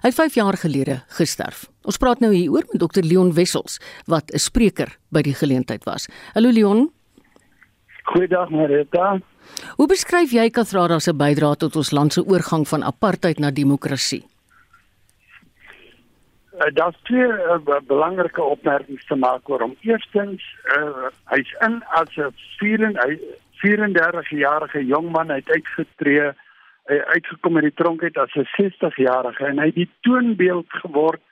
Hy het 5 jaar gelede gesterf. Ons praat nou hieroor met Dr Leon Wessels, wat 'n spreker by die geleentheid was. Hallo Leon. Goeiedag Marita. Hoe beskryf jy Kathrada se bydrae tot ons land se oorgang van apartheid na demokrasie? Uh, Daar's twee uh, belangrike opmerkings te maak oor hom. Eerstens, uh, hy's in as 'n 34-jarige jong man uit uitgetree, hy uitgekom uit die tronk uit as 'n 60-jarige en hy het die toonbeeld geword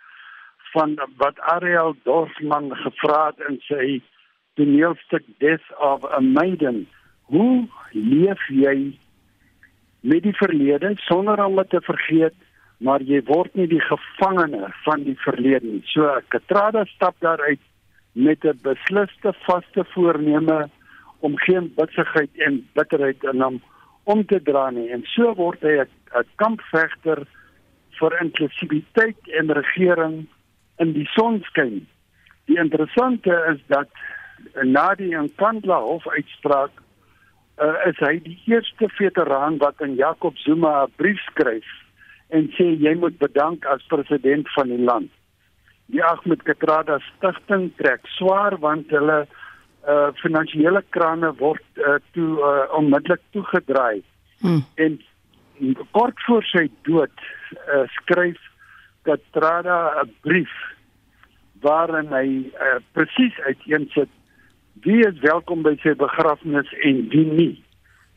van wat Ariel Dorfman gevra het in sy toneelstuk Death of a Maiden. Hoe leef jy met die verlede sonder om dit te vergeet, maar jy word nie die gevangene van die verlede nie. So Katrada stap daaruit met 'n beslisste vaste voorneme om geen bitsigheid en bitterheid in hom om te dra nie en so word hy 'n kampvegter vir inklusiwiteit en regering in die sonskyn. Die interessante is dat na die Nkandla hof uitspraak uh, is hy die eerste veteraan wat aan Jacob Zuma 'n brief skryf en sê jy moet bedank as president van die land. Die Ahmed Katrada stigting trek swaar want hulle uh finansiële krane word uh, toe uh, onmiddellik toegedraai. Hmm. En kort voor sy dood uh, skryf Katrada 'n brief waarin hy uh, presies uiteensit wie is welkom by sy begrafnis en wie nie.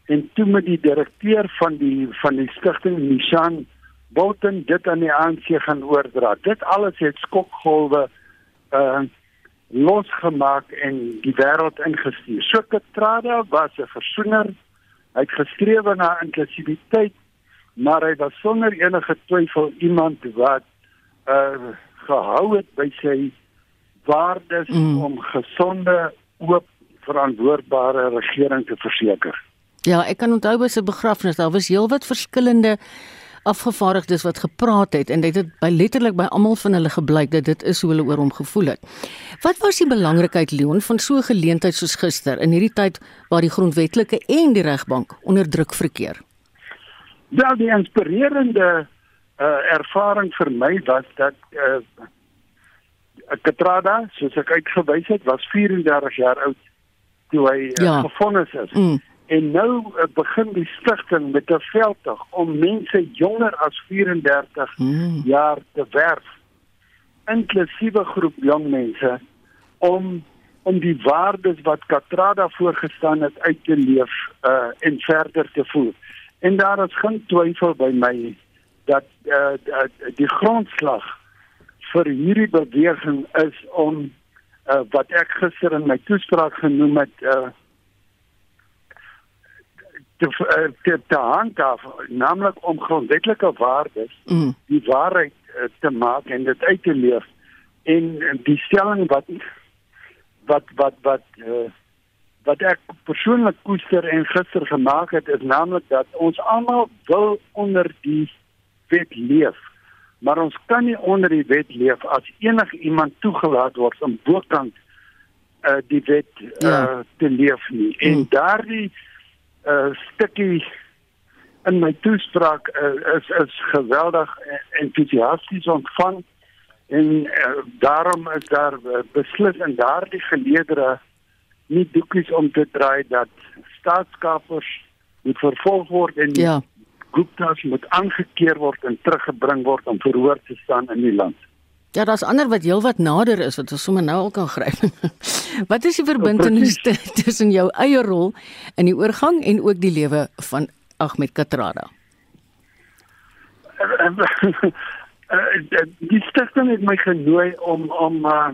En toe met die direkteur van die van die stigting Nishan Bolton dit aan die ANC gaan oordra. Dit alles het skokgolwe uh losgemaak en die wêreld ingestuur. So Katrada was 'n versoener. Hy het gestreef na inklusiwiteit, maar hy was sonder enige twyfel iemand wat uh gehou het by sy waardes mm. om gesonde oop verantwoordbare regering te verseker. Ja, ek kan onthou by sy begrafnis, daar was heelwat verskillende afgevaardigdes wat gepraat het en dit het by letterlik by almal van hulle gebleik dat dit is hoe hulle oor hom gevoel het. Wat was die belangrikheid Leon van so 'n geleentheid soos gister in hierdie tyd waar die grondwetlike en die regbank onder druk verkeer? Wel die inspirerende uh, ervaring vir my was dat uh, Katrada, soos ek uitgewys het, was 34 jaar oud toe hy uh, ja. gefonnis is. Mm. En nou uh, begin die stigting met 'n veldtog om mense jonger as 34 mm. jaar te werf. Inklusiewe groep jong mense om om die waardes wat Katrada voorgestaan het uit te leef uh, en verder te voer. En daar is geen twyfel by my dat uh, die grondslag vir hierdie beweging is om uh, wat ek gister in my toespraak genoem het uh, te uh, te, te handhaaf naamlik om grondwetlike waardes mm. die waarheid uh, te maak en dit uit te leef en die stelling wat wat wat wat uh, wat ek persoonlik koester en gister gemaak het is naamlik dat ons almal wil onder die wet leef maar ons kan nie onder die wet leef as enige iemand toegelaat word om bokant uh, die wet uh, ja. te leef nie. En hmm. daardie uh, stukkie in my toespraak uh, is is geweldig entoesiasties ontvang en uh, daarom is daar uh, beslis in daardie geleedere nie doekies om te draai dat staatskapers moet vervolg word en ja. Gupta's moet aangekeer word en teruggebring word om verhoor te staan in die land. Ja, daar's ander wat heelwat nader is wat ons sommer nou al kan gryp. wat is die verbintenis tussen jou eie rol in die oorgang en ook die lewe van Ahmed Katrada? die stigting het my genooi om om uh,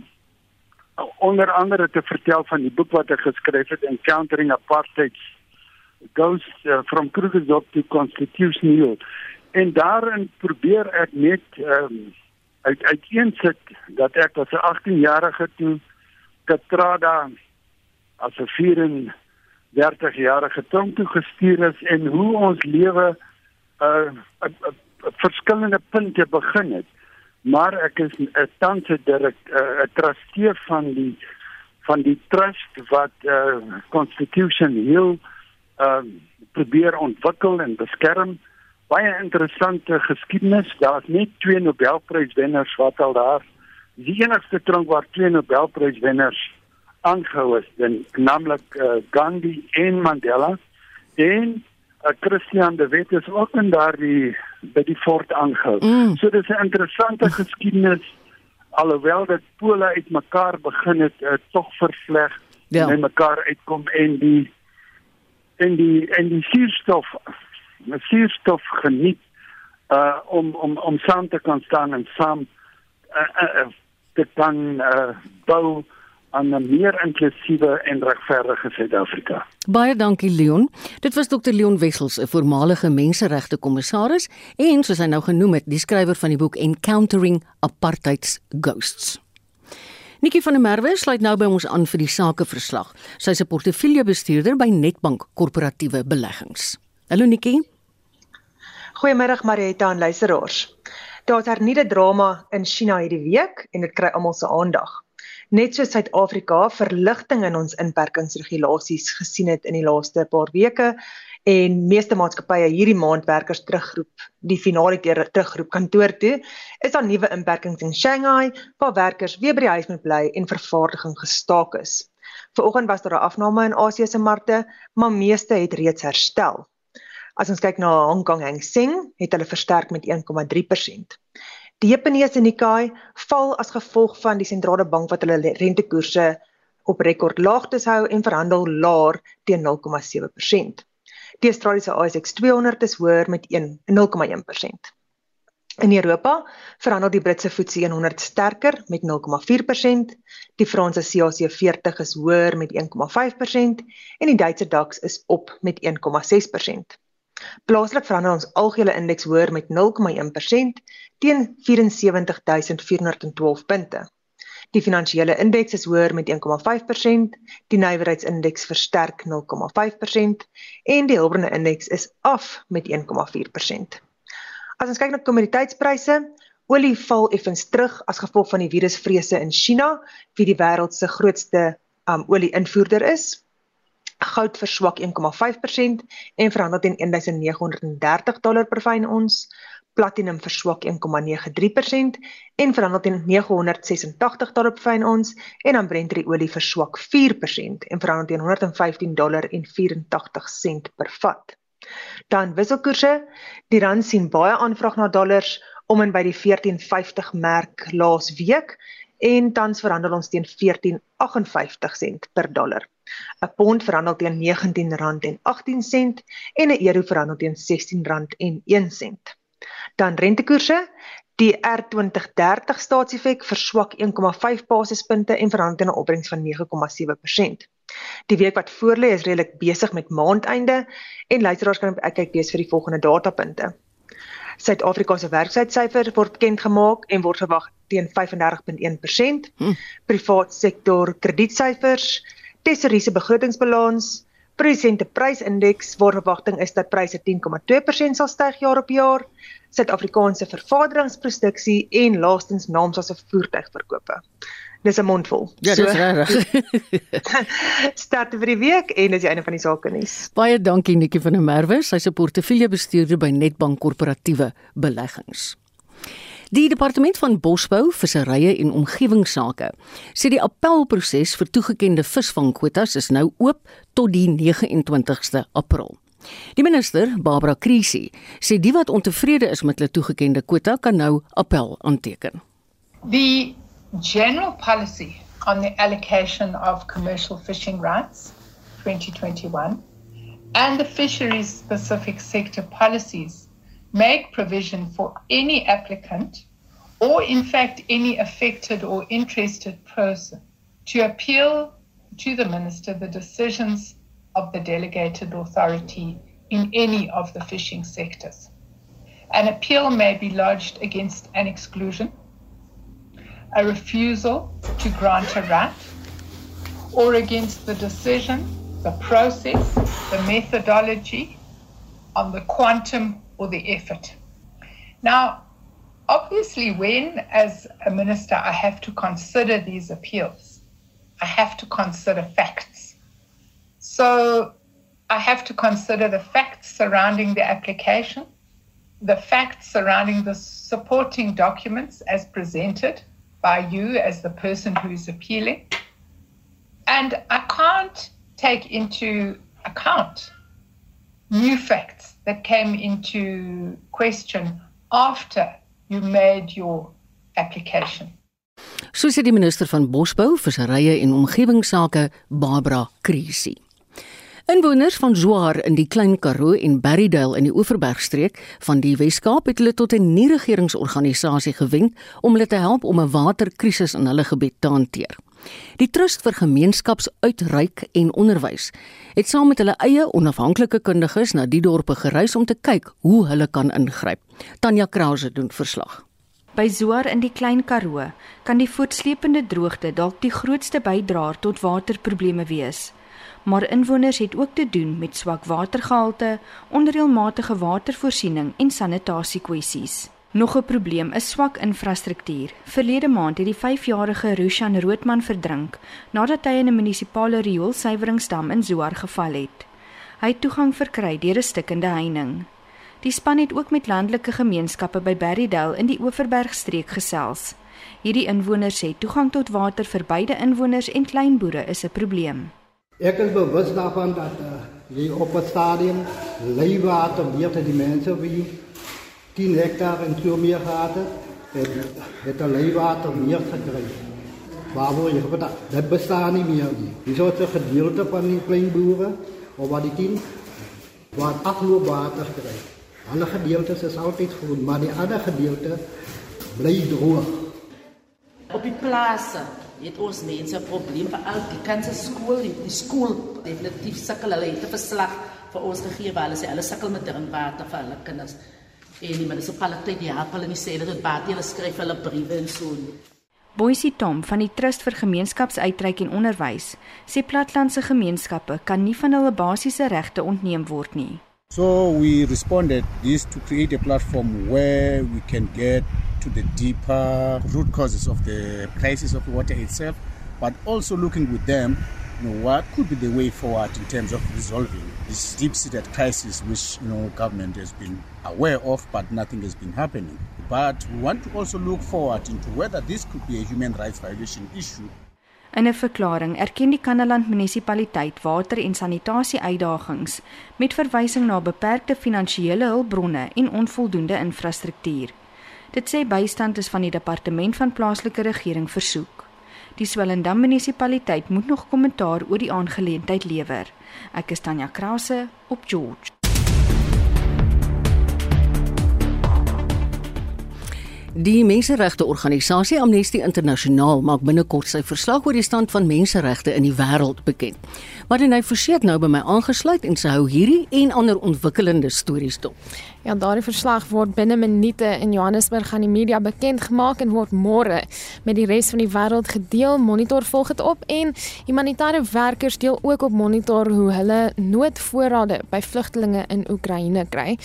onder andere te vertel van die boek wat ek geskryf het Encountering Apartheid goes uh, from Krugersdorp to Constitution Hill. En daarin probeer ek net um, uit uiteensit dat ek as 'n 18-jarige toe Katrada as 'n 34-jarige tronk toe gestuur is en hoe ons lewe 'n uh, verskillende punte begin het. Maar ek is 'n tans 'n direk 'n trustee van die van die trust wat uh, Constitution Hill ehm uh, probeer ontwikkel en beskerm. Baie interessante geskiedenis. Daar's net twee Nobelpryswenners wat al daar die enigste tronk waar twee Nobelpryswenners aangehou is, dan naamlik uh, Gandhi en Mandela. En uh, Christian de Wet is ook in daardie by die fort aangehou. Mm. So dis 'n interessante geskiedenis alhoewel dit pole uitmekaar begin het, uh, tog versleg ja. en mekaar uitkom en die en die en die suurstof suurstof geniet uh om om om saam te kan staan en saam uh, uh, te kan uh, bou aan 'n meer inklusiewe en regverdige Suid-Afrika. Baie dankie Leon. Dit was Dr Leon Wessels, 'n voormalige menseregte kommissaris en soos hy nou genoem het, die skrywer van die boek Encountering Apartheid's Ghosts. Nikki van der Merwe sluit nou by ons aan vir die sakeverslag. Sy's 'n portefeuljebestuurder by Netbank Korporatiewe Beleggings. Hallo Nikki. Goeiemôre Marietta en luisteraars. Daar's hernieude drama in China hierdie week en dit kry almal se aandag. Net soos Suid-Afrika verligting in ons inperkingsregulasies gesien het in die laaste paar weke en meeste maatskappye hierdie maand werkers terugroep, die finale keer terugroep kantoor toe, is daar nuwe inperkings in Shanghai waar werkers weer by die huis moet bly en vervaardiging gestaak is. Vanoggend was daar 'n afname in Asië se markte, maar meeste het reeds herstel. As ons kyk na Hong Kong Hang Seng, het hulle versterk met 1,3%. Die Japaneese Nikkei val as gevolg van die sentrale bank wat hulle rentekoerse op rekord laagtes hou en verhandel laer teen 0,7%. Die Australiese ASX 200 is hoër met 1,01%. In Europa verhandel die Britse FTSE 100 sterker met 0,4%, die Franse CAC 40 is hoër met 1,5% en die Duitse DAX is op met 1,6%. Plaaslik verander ons algehele indeks hoër met 0,1% teen 74412 punte. Die finansiële indeks is hoër met 1,5%, die nywerheidsindeks versterk 0,5% en die Hulbronne indeks is af met 1,4%. As ons kyk na kommoditeitspryse, olie val effens terug as gevolg van die virusvrese in China, wie die wêreld se grootste um, olie-invoerder is. Goud verswak 1,5% en verhandel teen 1930 dollar per fyn ons. Platinum verswak 1,93% en verhandel teen 986 dollar per fyn ons en dan Brent olie verswak 4% en verhandel teen 115 dollar en 84 sent per vat. Dan wisselkoerse, die rand sien baie aanvraag na dollars om en by die 14.50 merk laas week en tans verhandel ons teen 14.58 sent per dollar. 'n Pond verhandel teen R19.18 en 'n euro verhandel teen R16.01. Dan rentekoerse, die R2030 staatsefek verswak 1,5 basispunte en verhandel teen 'n opbrengs van 9,7%. Die week wat voorlê is redelik besig met maandeinde en luisteraars kan kyk lees vir die volgende datapunte. Suid-Afrika se werkloosheidsyfer word bekend gemaak en word verwag teen 35.1%. Hm. Privaat sektor kredietsyfers Tesorie se begrotingsbalans, presente prysindeks waar verwagting is dat pryse 10,2% sal styg jaar op jaar, Suid-Afrikaanse vervaardigingsproduksie en laastens naamsas se voertuigverkope. Dis 'n mondvol. Ja, dis so, reg. Start vir die week en dis die einde van die sake nuus. Baie dankie Nikki van der Merwe, sy se portefeuljebestuurder by Netbank Korporatiewe Beleggings. Die departement van Bosbou, Visserye en Omgewingsake sê die appelproses vir toegekende visvangkwotas is nou oop tot die 29ste April. Die minister, Barbara Krisi, sê die wat ontevrede is met hulle toegekende kwota kan nou appel aanteken. The general policy on the allocation of commercial fishing rights 2021 and the fisheries specific sector policies make provision for any applicant or, in fact, any affected or interested person to appeal to the minister the decisions of the delegated authority in any of the fishing sectors. An appeal may be lodged against an exclusion, a refusal to grant a right, or against the decision, the process, the methodology on the quantum or the effort. Now, obviously, when as a minister I have to consider these appeals, I have to consider facts. So I have to consider the facts surrounding the application, the facts surrounding the supporting documents as presented by you as the person who is appealing. And I can't take into account new facts that came into question after you made your application. Soos die minister van Bosbou, Visserye en Omgewingsake, Barbara Krisi. Inwoners van Zwaar in die Klein Karoo en Berrydale in die Oeverbergstreek van die Wes-Kaap het hulle tot 'n nie-regeringsorganisasie gewend om hulle te help om 'n waterkrisis in hulle gebied te hanteer. Die Trust vir Gemeenskapsuitreik en Onderwys het saam met hulle eie onafhanklike kundiges na die dorpe gereis om te kyk hoe hulle kan ingryp. Tanya Krause doen verslag. By Zoar in die Klein Karoo kan die voortsleepende droogte dalk die grootste bydraer tot waterprobleme wees. Maar inwoners het ook te doen met swak watergehalte, onreëlmatige watervoorsiening en sanitasiekwessies. Nog 'n probleem is swak infrastruktuur. Verlede maand het die 5-jarige Rushan Roodman verdrink nadat hy in 'n munisipale rioolsuiweringsdam in Zoar geval het. Hy het toegang verkry deur 'n stikkende heining. Die span het ook met landelike gemeenskappe by Berrydale in die Oeverbergstreek gesels. Hierdie inwoners sê toegang tot water vir beide inwoners en kleinboere is 'n probleem. Ek is bewus daarvan dat uh, jy op 'n stadium leiwater meer te die mense wie 10 hektaar en zo meer gehad het, het alleen water meer gekregen. Waarvoor je gebeurt, dat bestaat niet meer. Die soort gedeelte van die kleinboeren, of wat die tien, waar afloopwater krijgt. Alle gedeeltes is altijd groen, maar die andere gedeelte blijft droog. Op die plaatsen het ons mense probleem veral die kanse skool, die, die skool definitief sukkel hulle het 'n verslag vir ons gegee waar hulle sê hulle sukkel met drinkwater vir hulle kinders en die munisipaliteit die help hulle nie sê dat dit baie hulle skryf hulle briewe en so nie. Boysie Tom van die Trust vir Gemeenskapsuitreik en Onderwys sê platlandse gemeenskappe kan nie van hulle basiese regte ontneem word nie. So we responded this to create a platform where we can get to the deeper root causes of the crisis of water itself but also looking with them you know, what could be the way forward in terms of resolving this deep-seated crisis which you know government has been aware of but nothing has been happening but we want to also look forward into whether this could be a human rights violation issue In 'n verklaring erken die Kannaland munisipaliteit water- en sanitasie uitdagings met verwysing na beperkte finansiële hulpbronne en onvoldoende infrastruktuur. Dit sê bystand is van die departement van plaaslike regering versoek. Die Swellendam munisipaliteit moet nog kommentaar oor die aangeleentheid lewer. Ek is Tanya Krause op George. Die menseregte organisasie Amnesty Internasionaal maak binnekort sy verslag oor die stand van menseregte in die wêreld bekend. Maar hy forceer nou by my aangesluit en sy hou hierdie en ander ontwikkelende stories dop. Ja, daardie verslag word binne minute in Johannesburg aan die media bekend gemaak en word môre met die res van die wêreld gedeel. Monitor volg dit op en humanitêre werkers deel ook op Monitor hoe hulle noodvoorrade by vlugtelinge in Oekraïne kry.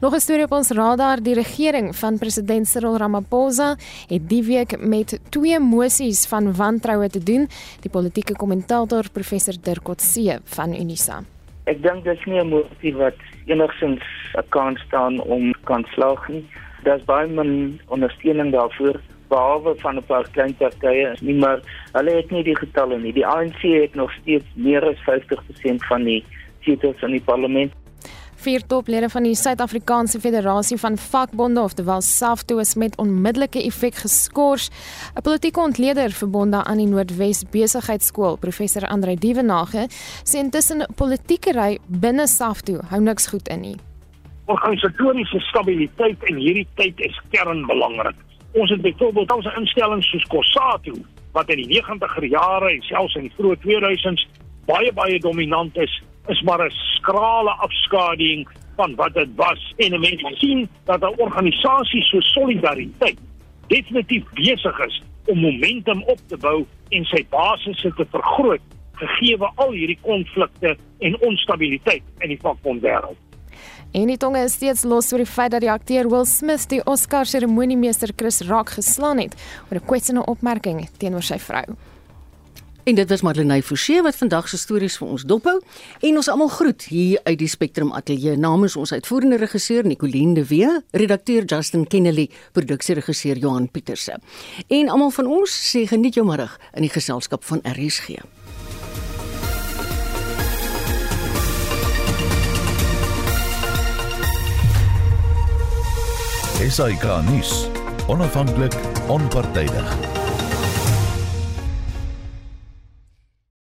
Nog 'n storie op ons radar, die regering van president Cyril Ramaphosa het die week met twee mosies van wantroue te doen, die politieke kommentator professor Dirk Kotse van Unisa. Ek dink dis nie 'n motie wat enigsins 'n kans staan om kan slaag nie. Daar's baie min ondersteuning daarvoor behalwe van 'n paar klein partye, nie maar hulle het nie die getalle nie. Die ANC het nog steeds meer as 50% van die setels in die parlement vier toplede van die Suid-Afrikaanse Federasie van Vakbonde oftelwel SAFTU is met onmiddellike effek geskort. 'n Politieke ontleder verbonde aan die Noordwes Besigheidsskool, professor Andre Dievenage, sê intussen politiekery binne SAFTU hou niks goed in nie. Organisatoriese stabiliteit in hierdie tyd is kernbelangrik. Ons het byvoorbeeld ons instellings soos COSATU wat in die 90er jare en selfs in die vroeë 2000s baie baie dominant is is maar 'n skrale afskaduwing van wat dit was en mense sien dat 'n organisasie so solidariteit definitief besig is om momentum op te bou en sy basisse te vergroot gegee al hierdie konflikte en onstabiliteit in die vakbondwêreld. En die tonge is steeds los oor die feit dat die akteur Will Smith die Oscar seremoniemeester Chris Rock geslaan het oor 'n kwetsende opmerking teenoor sy vrou. En dit was Madeleine Forsie wat vandag se stories vir ons dophou en ons almal groet hier uit die Spectrum Ateljee namens ons uitvoerende regisseur Nicoline de Wee, redakteur Justin Kennedy, produksieregisseur Johan Pieterse. En almal van ons sê geniet jou middag in die geselskap van RSG. Esai Kahnis, onafhanklik, onpartydig.